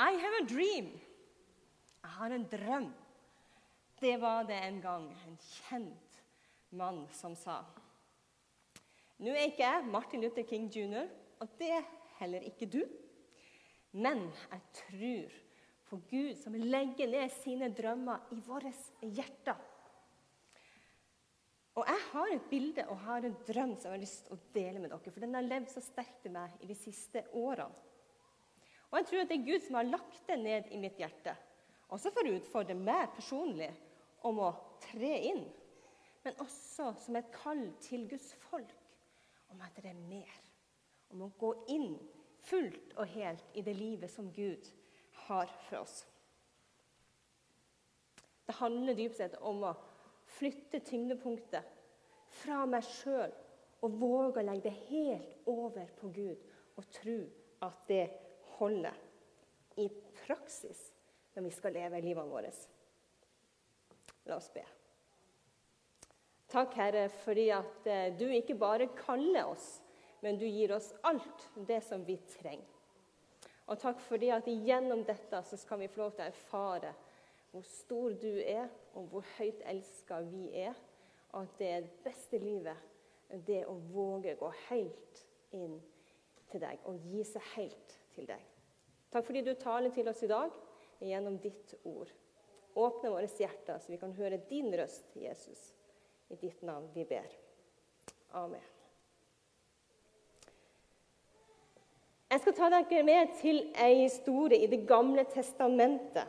I have a dream. Jeg har en drøm. Det var det en gang en kjent mann som sa. Nå er ikke jeg Martin Luther King jr., og det er heller ikke du. Men jeg tror på Gud som legger ned sine drømmer i våre hjerter. Og jeg har et bilde og har en drøm som jeg har lyst til å dele med dere. For den har levd så sterkt i meg i de siste årene. Og jeg tror at det er Gud som har lagt det ned i mitt hjerte. Også for å utfordre meg personlig om å tre inn. Men også som et kall til Guds folk om at det er mer. Om å gå inn fullt og helt i det livet som Gud har for oss. Det handler dypt sett om å flytte tyngdepunktet fra meg sjøl og våge å legge det helt over på Gud og tro at det holder i praksis når vi skal leve livene våre. La oss be. Takk, Herre, fordi at eh, du ikke bare kaller oss, men du gir oss alt det som vi trenger. Og takk fordi at gjennom dette så skal vi få lov til å erfare hvor stor du er, og hvor høyt elska vi er. Og at det er det beste livet, det å våge gå helt inn til deg og gi seg helt til deg. Takk fordi du taler til oss i dag gjennom ditt ord. Åpne våre hjerter så vi kan høre din røst, Jesus. I ditt navn vi ber. Amen. Jeg skal ta dere med til ei historie i Det gamle testamentet.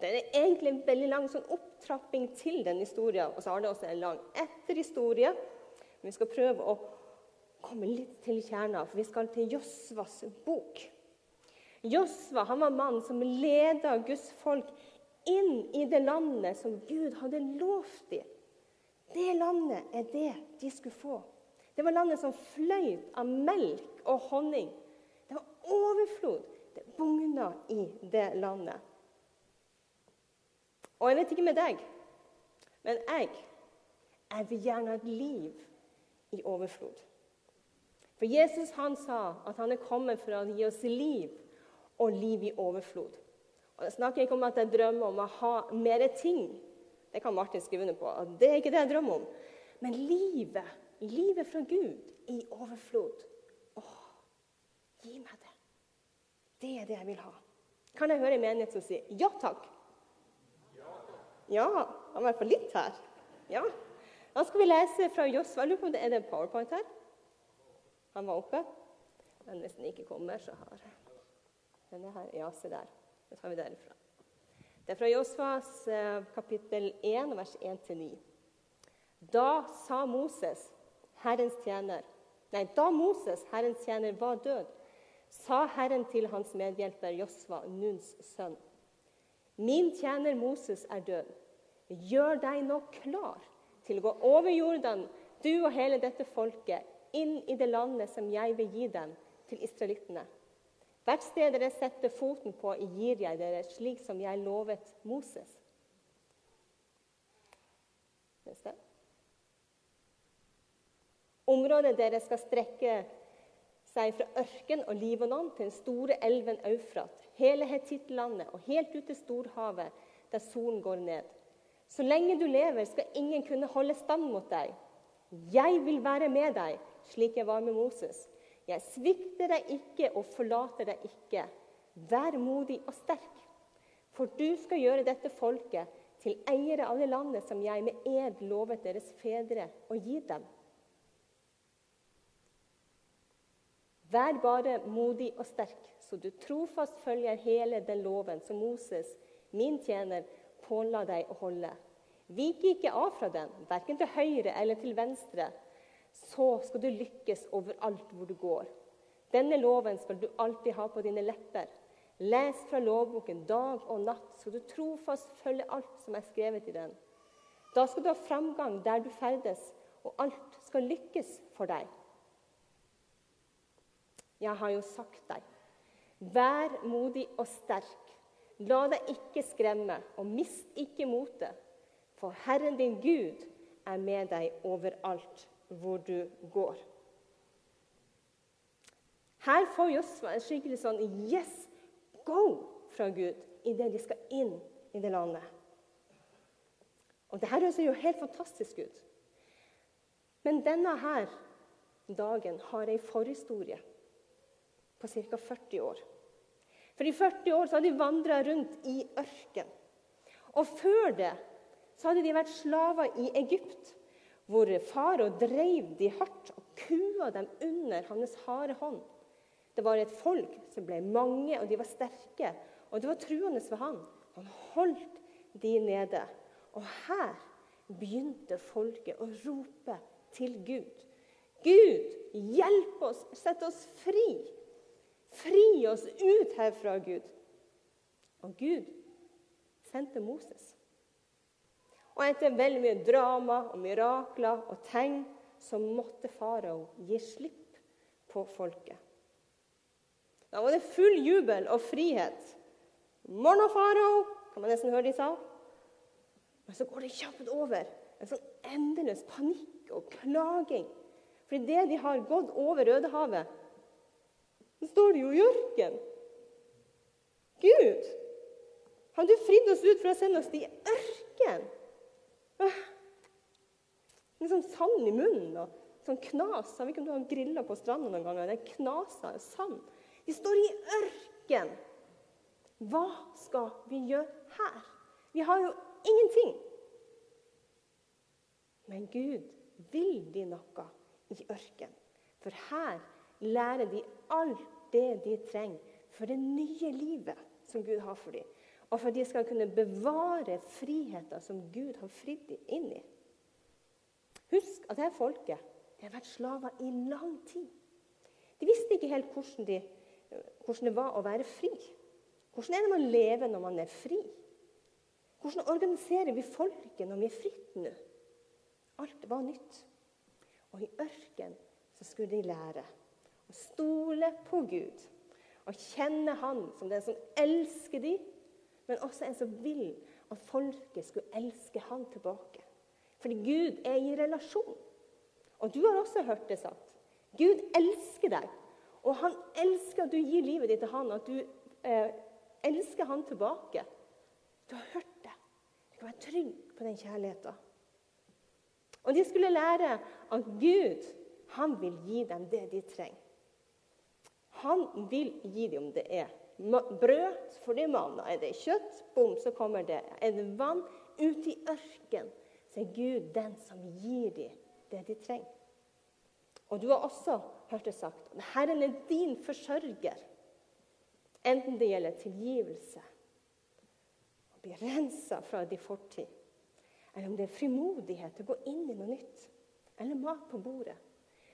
Det er egentlig en veldig lang sånn opptrapping til den historien. Og så har det også en lang etterhistorie. Men vi skal prøve å komme litt til kjerna, for vi skal til Josvas bok. Josva han var mannen som leda Guds folk inn i det landet som Gud hadde lovt dem. Det landet er det de skulle få. Det var landet som fløyt av melk og honning. Det var overflod. Det bugna i det landet. Og jeg vet ikke med deg, men jeg, jeg vil gjerne ha et liv i overflod. For Jesus han sa at han er kommet for å gi oss liv, og liv i overflod. Og Jeg snakker ikke om at jeg drømmer om å ha mer ting. Det kan Martin skrive under på. Det er ikke det jeg drømmer om. Men livet, livet fra Gud i overflod. Åh, gi meg det. Det er det jeg vil ha. Kan jeg høre en menighet som sier ja takk? Ja, han var i hvert fall litt her. Ja. Da skal vi lese fra Josva. Lurer på om det er det powerpoint her. Han var oppe. Men hvis den ikke kommer, så har denne er her. Ja, se der. Det tar vi derifra. Det er fra Josvas eh, kapittel 1, vers 1-9. Da sa Moses, Herrens tjener Nei, da Moses, Herrens tjener, var død, sa Herren til hans medhjelper Josfa, Nuns sønn. Min tjener Moses er død. Gjør deg nå klar til å gå over Jordan, du og hele dette folket, inn i det landet som jeg vil gi dem, til israelittene. Hvert sted dere setter foten på, gir jeg dere, slik som jeg lovet Moses. Området dere skal strekke seg fra ørken og Libanon til den store elven Eufrat, hele Hetittlandet og helt ut til storhavet, der solen går ned. Så lenge du lever, skal ingen kunne holde stand mot deg. Jeg vil være med deg, slik jeg var med Moses. Jeg svikter deg ikke og forlater deg ikke. Vær modig og sterk, for du skal gjøre dette folket til eiere av det landet som jeg med ed lovet deres fedre å gi dem. Vær bare modig og sterk, så du trofast følger hele den loven som Moses, min tjener, påla deg å holde. Vik ikke av fra den, verken til høyre eller til venstre. Så skal du lykkes overalt hvor du går. Denne loven skal du alltid ha på dine lepper. Les fra lovboken dag og natt, så du trofast følger alt som er skrevet i den. Da skal du ha framgang der du ferdes, og alt skal lykkes for deg. Jeg har jo sagt deg, vær modig og sterk. La deg ikke skremme, og mist ikke motet. For Herren din Gud er med deg overalt hvor du går. Her får Josva en skikkelig sånn Yes! go fra Gud idet de skal inn i det landet. Og Dette høres jo helt fantastisk ut. Men denne her dagen har ei forhistorie på ca. 40 år. For i 40 år så hadde de vandra rundt i ørken. Og før det så hadde de vært slaver i Egypt, hvor farao drev de hardt og kua dem under hans harde hånd. Det var et folk som ble mange, og de var sterke. Og det var truende ved han. Han holdt de nede. Og her begynte folket å rope til Gud. Gud, hjelp oss, sett oss fri. Fri oss ut herfra, Gud. Og Gud sendte Moses. Og etter veldig mye drama og mirakler og tegn så måtte farao gi slipp på folket. Da var det full jubel og frihet. 'Morna, farao', kan man nesten høre de sa. Men så går det kjapt over. En sånn endeløs panikk og klaging. For idet de har gått over Rødehavet, så står de jo i ørken. Gud, har du fridd oss ut for å sende oss til ørken? Litt sånn sand i munnen og sånn knas. Jeg vet ikke om du har grilla på stranda noen ganger. Det er knaser sand. De står i ørken. Hva skal vi gjøre her? Vi har jo ingenting. Men Gud vil de noe i ørken. For her lærer de alt det de trenger for det nye livet som Gud har for dem. Og for at de skal kunne bevare friheten som Gud har fridd dem inn i. Husk at dette folket de har vært slaver i lang tid. De visste ikke helt hvordan, de, hvordan det var å være fri. Hvordan er det man lever når man er fri? Hvordan organiserer vi folket når vi er fritt nå? Alt var nytt. Og i ørken så skulle de lære å stole på Gud. Og kjenne Han som den som elsker dem, men også en som vil at folket skulle elske Han tilbake. Fordi Gud er i relasjon. Og du har også hørt det sagt. Gud elsker deg. Og han elsker at du gir livet ditt til han, at du eh, elsker han tilbake. Du har hørt det. Du kan være trygg på den kjærligheten. Og de skulle lære at Gud han vil gi dem det de trenger. Han vil gi dem det er brød, for det er manna. Er det kjøtt, bom, så kommer det. Er det vann, ut i ørken, så er Gud den som gir dem det de trenger. Og du har også hørt det sagt Herren er din forsørger. Enten det gjelder tilgivelse, å bli rensa fra din fortid, eller om det er frimodighet til å gå inn i noe nytt, eller mat på bordet.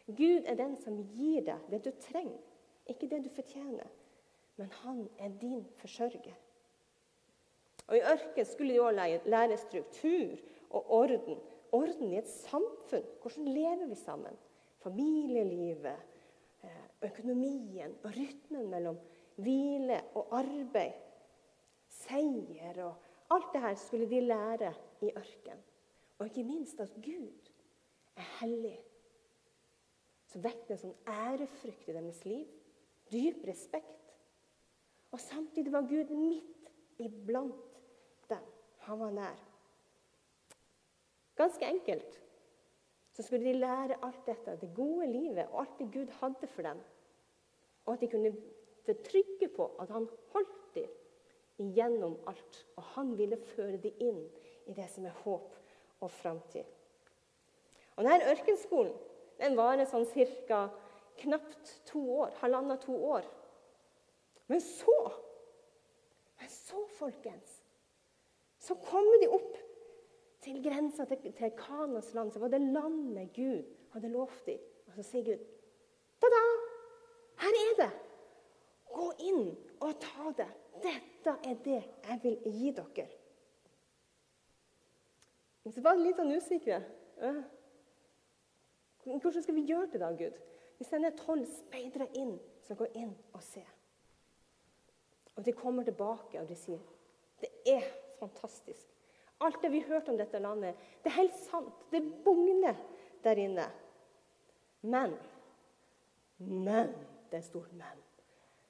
Gud er den som gir deg det du trenger, ikke det du fortjener. Men han er din forsørger. Og I ørken skulle de også lære struktur og orden. Orden i et samfunn. Hvordan lever vi sammen? Familielivet, eh, økonomien og rytmen mellom hvile og arbeid. Seier og Alt det her skulle de lære i ørken. Og ikke minst at Gud er hellig. Så vekk en sånn ærefrykt i deres liv. Dyp respekt. Og samtidig var Gud midt iblant dem. Han var nær. Ganske enkelt så skulle de lære alt dette, det gode livet og alt det Gud hadde for dem. Og at de kunne være trygge på at han holdt dem igjennom alt. Og han ville føre dem inn i det som er håp og framtid. Og denne ørkenskolen den varer sånn ca. knapt to år. Halvannet to år. Men så, men så, folkens, så kommer de opp til grensa til, til Kanas land, som var det landet Gud hadde lovt dem. Og så sier Gud Ta-da! Her er det! Gå inn og ta det. Dette er det jeg vil gi dere. Men så var det litt sånn usikre. Hvordan skal vi gjøre det, da, Gud? Vi sender tolv speidere inn som går inn og ser. Og de kommer tilbake og de sier det er fantastisk. Alt det vi har hørt om dette landet, det er helt sant. Det bugner der inne. Men Men det er stort men.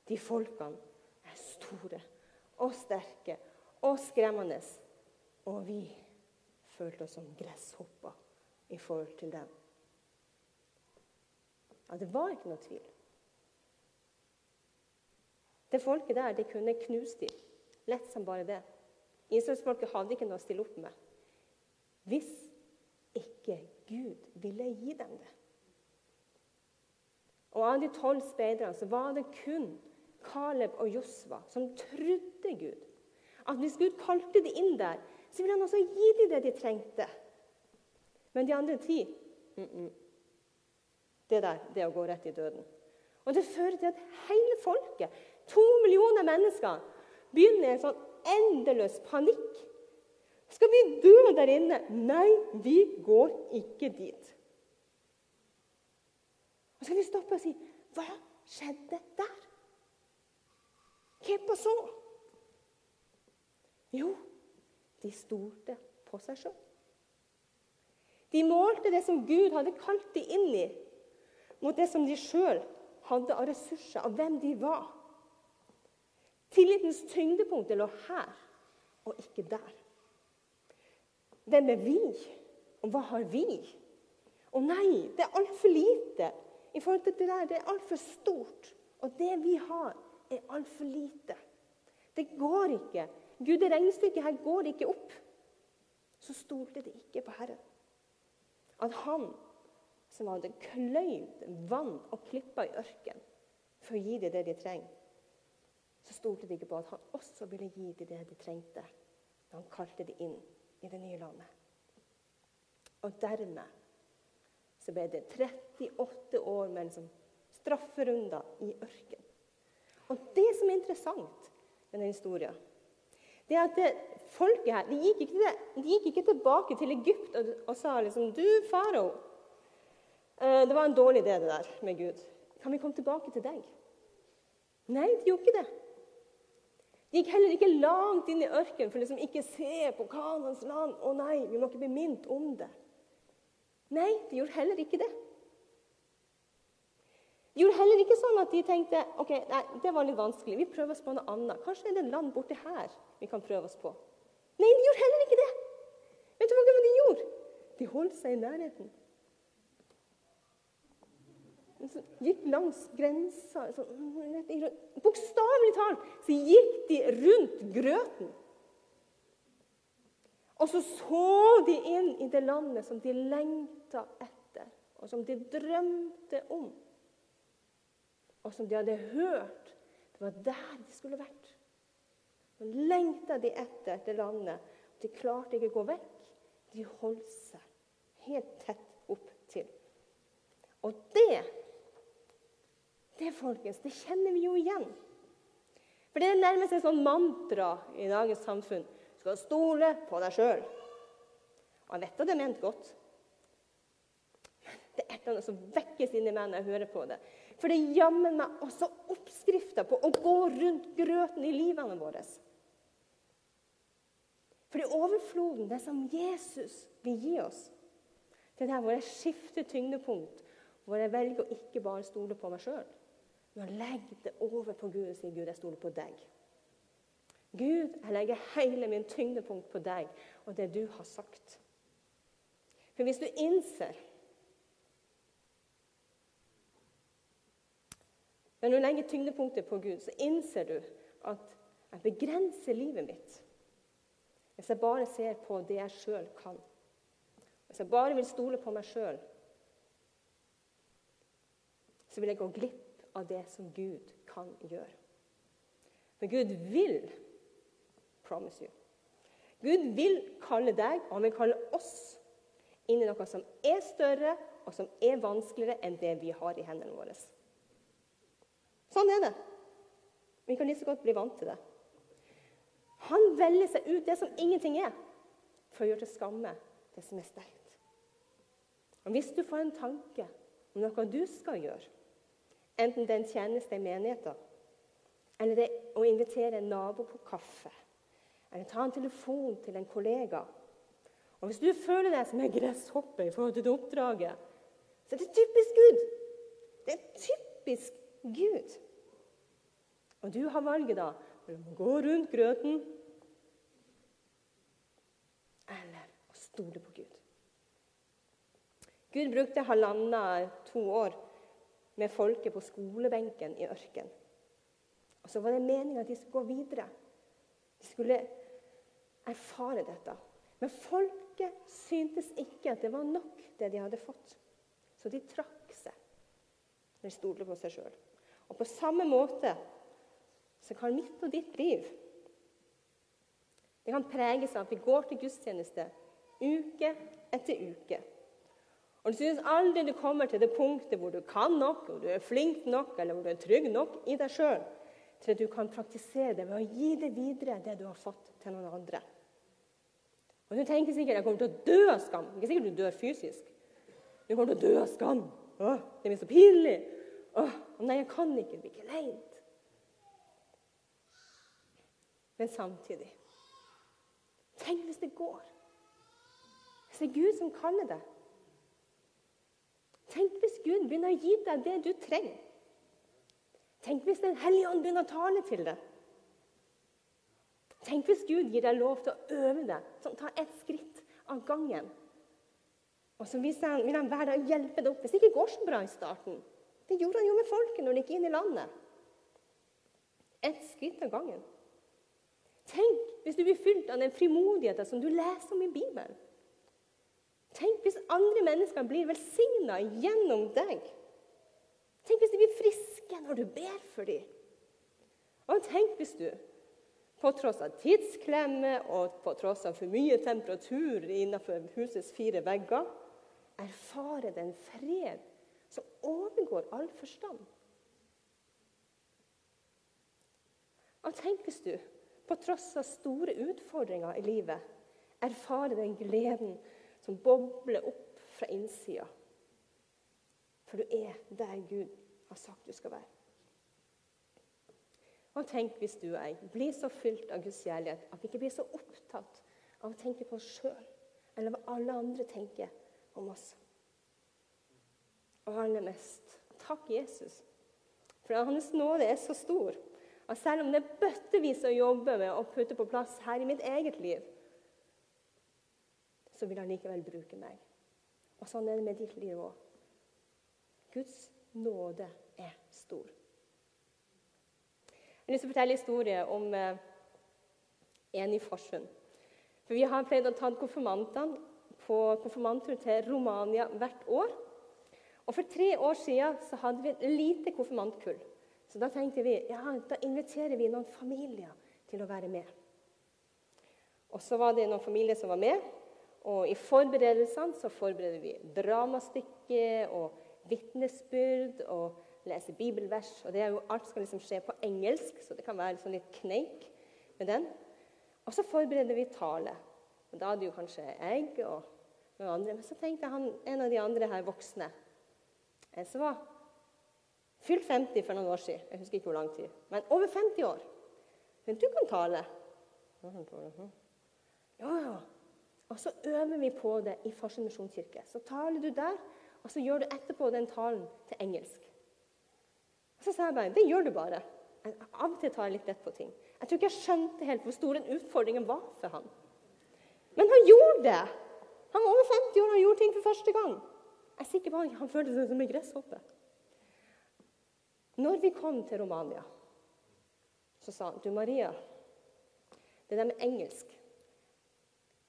De folkene er store og sterke og skremmende. Og vi følte oss som gresshopper i forhold til dem. Ja, det var ikke noe tvil. Det folket der de kunne knust dem. Lett som bare det. Israelsfolket hadde ikke noe å stille opp med. Hvis ikke Gud ville gi dem det. Og Av de tolv speiderne var det kun Caleb og Josva som trodde Gud. At hvis Gud kalte de inn der, så ville han også gi dem det de trengte. Men de andre ti mm -mm. Det der, det å gå rett i døden. Og Det fører til at hele folket, to millioner mennesker, begynner i en sånn endeløs panikk. Skal vi dø der inne? Nei, vi går ikke dit. Og så kan vi stoppe og si Hva skjedde der? Hva så? Jo, de stolte på seg sjøl. De målte det som Gud hadde kalt dem inn i, mot det som de sjøl hadde av ressurser, av hvem de var. Tillitens tyngdepunkt lå her, og ikke der. Hvem er vi, og hva har vi? Å nei, det er altfor lite i forhold til det der. Det er altfor stort. Og det vi har, er altfor lite. Det går ikke. Gud, det regnestykket her går ikke opp. Så stolte de ikke på Herren. At han som hadde kløyvd vann og klipper i ørken for å gi dem det de trenger, så stolte de ikke på at han også ville gi dem det de trengte da han kalte dem inn i det nye landet. Og dermed så ble det 38 år med liksom strafferunder i ørken. Og det som er interessant med denne historien, det er at det, folket her de gikk, ikke, de gikk ikke tilbake til Egypt og, og sa liksom Du, farao, eh, det var en dårlig idé, det der med Gud. Kan vi komme tilbake til deg? Nei, de gjorde ikke det. De gikk heller ikke langt inn i ørkenen for liksom ikke se på Kanans land. Å nei, vi må ikke bli minnet om det. Nei, de gjorde heller ikke det. De gjorde heller ikke sånn at de tenkte ok, nei, det var litt vanskelig, vi prøver oss på noe annet. Kanskje er det land borti her vi kan prøve oss på. Nei, de gjorde heller ikke det. Vet du hva de gjorde? De holdt seg i nærheten. Gikk langs grensa Bokstavelig talt så gikk de rundt grøten. Og så så de inn i det landet som de lengta etter, og som de drømte om. Og som de hadde hørt. Det var der de skulle vært. Så lengta de etter det landet. De klarte ikke å gå vekk. De holdt seg helt tett opp til. Og det, det folkens, det kjenner vi jo igjen. For det er nærmest en sånn mantra i dagens samfunn skal stole på deg sjøl. Det er ment godt. Men det er et eller annet som vekkes inni meg når jeg hører på det. For det er jammen meg også oppskrifter på å gå rundt grøten i livene våre. For det er overfloden, det som Jesus vil gi oss, det er der hvor jeg skifter tyngdepunkt, hvor jeg velger å ikke bare stole på meg sjøl, men legge det over på Gud og si Gud, jeg stoler på deg. Gud, jeg legger hele min tyngdepunkt på deg og det du har sagt. For hvis du innser Når du legger tyngdepunktet på Gud, så innser du at jeg begrenser livet mitt hvis jeg bare ser på det jeg sjøl kan. Hvis jeg bare vil stole på meg sjøl, så vil jeg gå glipp av det som Gud kan gjøre. For Gud vil promise you. Gud vil kalle deg, og han vil kalle oss, inn i noe som er større og som er vanskeligere enn det vi har i hendene våre. Sånn er det. Vi kan like godt bli vant til det. Han velger seg ut det som ingenting er, for å gjøre til skamme det som er sterkt. Og Hvis du får en tanke om noe du skal gjøre, enten den en tjeneste i menigheten, eller det å invitere en nabo på kaffe, eller ta en telefon til en kollega. Og Hvis du føler deg som en gresshoppe i forhold til det oppdraget, så er det typisk Gud. Det er typisk Gud. Og du har valget da eller å gå rundt grøten. Eller å stole på Gud. Gud brukte halvannet to år med folket på skolebenken i ørken. Og Så var det meninga at de skulle gå videre. De skulle erfare dette. Men folket syntes ikke at det var nok, det de hadde fått. Så de trakk seg de stolte på seg sjøl. Og på samme måte så kan mitt og ditt liv det kan preges av at vi går til gudstjeneste uke etter uke. Og Du synes aldri du kommer til det punktet hvor du kan nok, hvor du er flink nok eller hvor du er trygg nok i deg sjøl til at du kan praktisere det ved å gi det videre, det du har fått, til noen andre. Og Du tenker sikkert jeg kommer til å dø av skam. Ikke sikkert du dør fysisk. Du kommer til å dø av skam. Åh, det blir så pinlig. Åh, nei, jeg kan ikke. Det blir ikke leint. Men samtidig Tenk hvis det går. Hvis det er Gud som kaller det. Tenk hvis Gud begynner å gi deg det du trenger. Tenk hvis Den hellige ånd begynner å tale til deg. Tenk hvis Gud gir deg lov til å øve deg, sånn, ta ett skritt av gangen. Og så vil han, vil han være der og hjelpe deg opp hvis det ikke går så bra i starten. Det gjorde han jo med folket når de gikk inn i landet. Ett skritt av gangen. Tenk hvis du blir fylt av den frimodigheten som du leser om i Bibelen. Tenk hvis andre mennesker blir velsigna gjennom deg. Tenk hvis de blir friske når du ber for dem. Og tenk hvis du, på tross av tidsklemme og på tross av for mye temperatur innenfor husets fire vegger, erfarer den fred som overgår all forstand. Og tenk hvis du på tross av store utfordringer i livet, erfarer den gleden som bobler opp fra innsida. For du er der Gud har sagt du skal være. Og tenk hvis du og jeg blir så fylt av Guds kjærlighet at vi ikke blir så opptatt av å tenke på oss sjøl eller hva alle andre tenker om oss. Og aller mest takk Jesus, for hans nåde er så stor at selv om det er bøttevis å jobbe med å putte på plass her i mitt eget liv, så vil han likevel bruke meg. Og sånn er det med ditt liv òg. Guds nåde er stor. Jeg har lyst til å fortelle en historie om eh, en i Farsund. For Vi har pleid å ta konfirmantene på konfirmanttur til Romania hvert år. Og For tre år siden så hadde vi et lite konfirmantkull. Så da tenkte vi ja, da inviterer vi noen familier til å være med. Og så var det noen familier som var med. Og i forberedelsene så forbereder vi dramastykke og vitnesbyrd og lese bibelvers. Og det er jo, Alt skal liksom skje på engelsk, så det kan være sånn litt kneik med den. Og så forbereder vi tale. Og Da er det jo kanskje jeg og noen andre. Men så tenkte han, en av de andre her voksne en som var Fylt 50 for noen år siden. Jeg husker ikke hvor lang tid. Men over 50 år. Men du kan tale. Ja, ja. Og så øver vi på det i Farsund misjonskirke. Så taler du der, og så gjør du etterpå den talen til engelsk. Og så sa jeg bare det gjør du bare. Jeg, av og til tar jeg litt lett på ting. Jeg tror ikke jeg skjønte helt hvor stor den utfordringen var for han. Men han gjorde det! Han var over 50 år og gjorde ting for første gang. Jeg er sikker på Han, han følte seg som en gresshoppe. Når vi kom til Romania, så sa han du Maria, det der med engelsk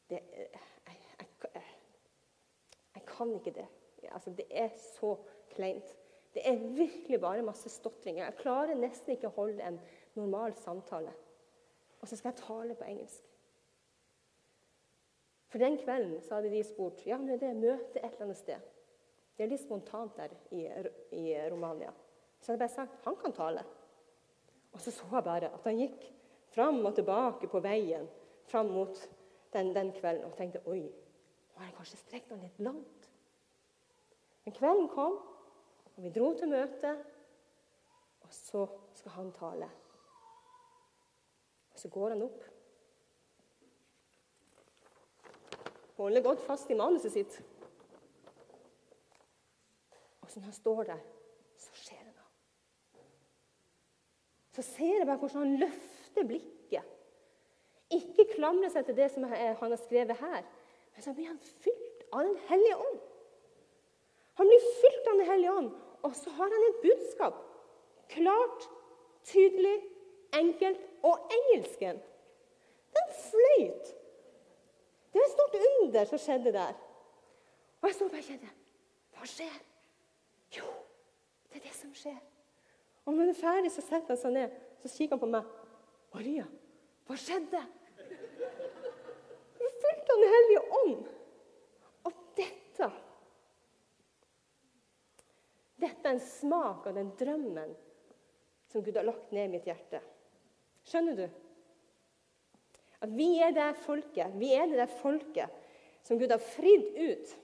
det, jeg, jeg, jeg, jeg, kan ikke det. Altså, det er så kleint. Det er virkelig bare masse stotringer. Jeg klarer nesten ikke å holde en normal samtale. Og så skal jeg tale på engelsk. For den kvelden så hadde de spurt ja, men det er møte et eller annet sted. Det er litt spontant der i, i Romania. Så hadde jeg bare sagt han kan tale. Og så så jeg bare at han gikk fram og tilbake på veien fram mot den, den kvelden og tenkte oi, nå har jeg kanskje strekt han litt langt. Men kvelden kom, og vi dro til møte, og så skal han tale. Og så går han opp. Holder godt fast i manuset sitt. Og så når han står der, så skjer det så ser jeg bare hvordan han løfter løfte blikket. Ikke klamre seg til det som han har skrevet her, men så blir han fylt av Den hellige ånd. Han blir fylt av Den hellige ånd, og så har han et budskap. Klart, tydelig, enkelt og engelsken. Den fløyt. Det var et stort under som skjedde der. Og jeg sto bare og kjente Hva skjer? Jo, det er det som skjer. Og når han er ferdig, så setter han seg ned så kikker han på meg. 'Maria, hva skjedde?' Den hellige ånd. Og dette Dette er en smak av den drømmen som Gud har lagt ned i mitt hjerte. Skjønner du? At vi er det folket, vi er det folket som Gud har fridd ut.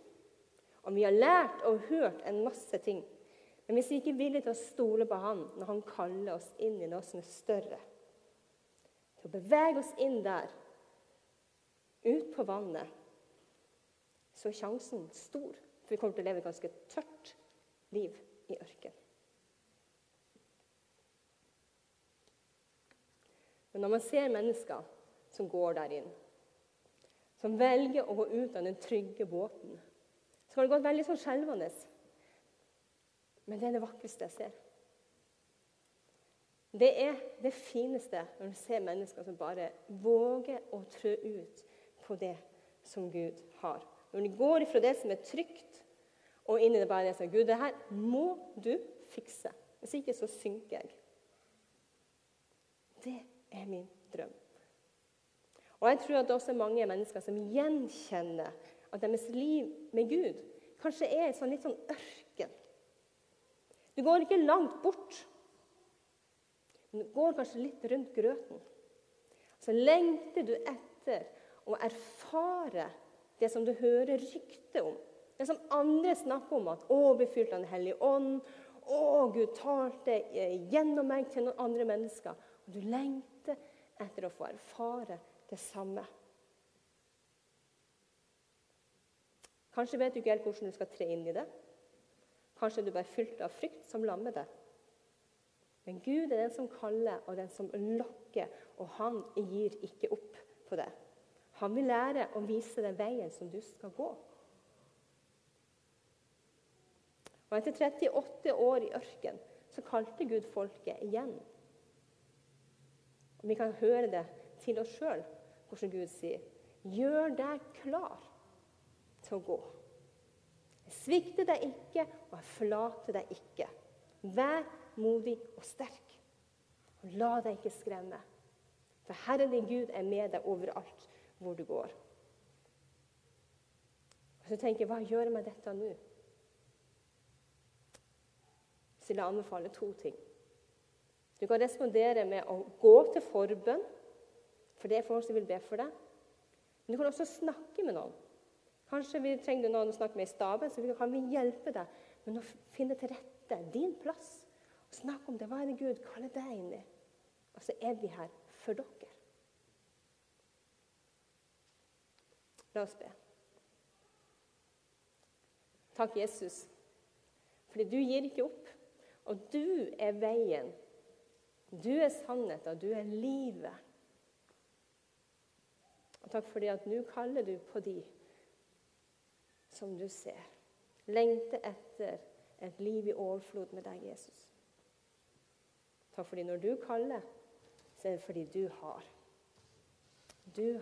Og vi har lært og hørt en masse ting. Men hvis vi ikke er villige til å stole på Han når Han kaller oss inn i noe som er større, til å bevege oss inn der, på vannet, så er sjansen stor for vi kommer til å leve et ganske tørt liv i ørkenen. Men når man ser mennesker som går der inn, som velger å gå ut av den trygge båten, så har det gått veldig sånn skjelvende. Men det er det vakreste jeg ser. Det er det fineste når du ser mennesker som bare våger å trø ut på det som Gud har. Når de går ifra det som er trygt, og inn i det bare det som er Gud, det her må du fikse. Hvis ikke, så synker jeg. Det er min drøm. Og jeg tror at det også er mange mennesker som gjenkjenner at deres liv med Gud kanskje er en sånn litt sånn ørken. Du går ikke langt bort, men du går kanskje litt rundt grøten. Så lengter du etter å erfare det som du hører rykte om. Det som andre snakker om, at 'Å, bli fylt av Den hellige ånd'. 'Å, Gud talte gjennom meg til noen andre mennesker'. Og du lengter etter å få erfare det samme. Kanskje vet du ikke helt hvordan du skal tre inn i det. Kanskje du bare er fylt av frykt som lammer deg. Men Gud er den som kaller og den som lokker, og han gir ikke opp på det. Han vil lære å vise den veien som du skal gå. Og Etter 38 år i ørken så kalte Gud folket igjen. Og Vi kan høre det til oss sjøl, hvordan Gud sier, 'Gjør deg klar til å gå'. Jeg svikter deg ikke, og jeg forlater deg ikke. Vær modig og sterk, og la deg ikke skremme. For Herren din Gud er med deg overalt hvor du går. Og så tenker jeg, Hva gjør jeg med dette nå? Så vil jeg anbefale to ting. Du kan respondere med å gå til forbønn, for det er folk som vil be for deg. Men du kan også snakke med noen. Kanskje vi trenger noen å snakke med i staben, så kan vi hjelpe deg med å finne til rette din plass. Snakk om det. Hva er det Gud kaller deg inn i? Og så er vi her for dere. La oss be. Takk, Jesus, fordi du gir ikke opp. Og du er veien. Du er sannheten, du er livet. Og takk fordi at nå kaller du på de som du ser. Lengte etter et liv i overflod med deg, Jesus. Takk fordi når du kaller, så er det fordi du har. Du har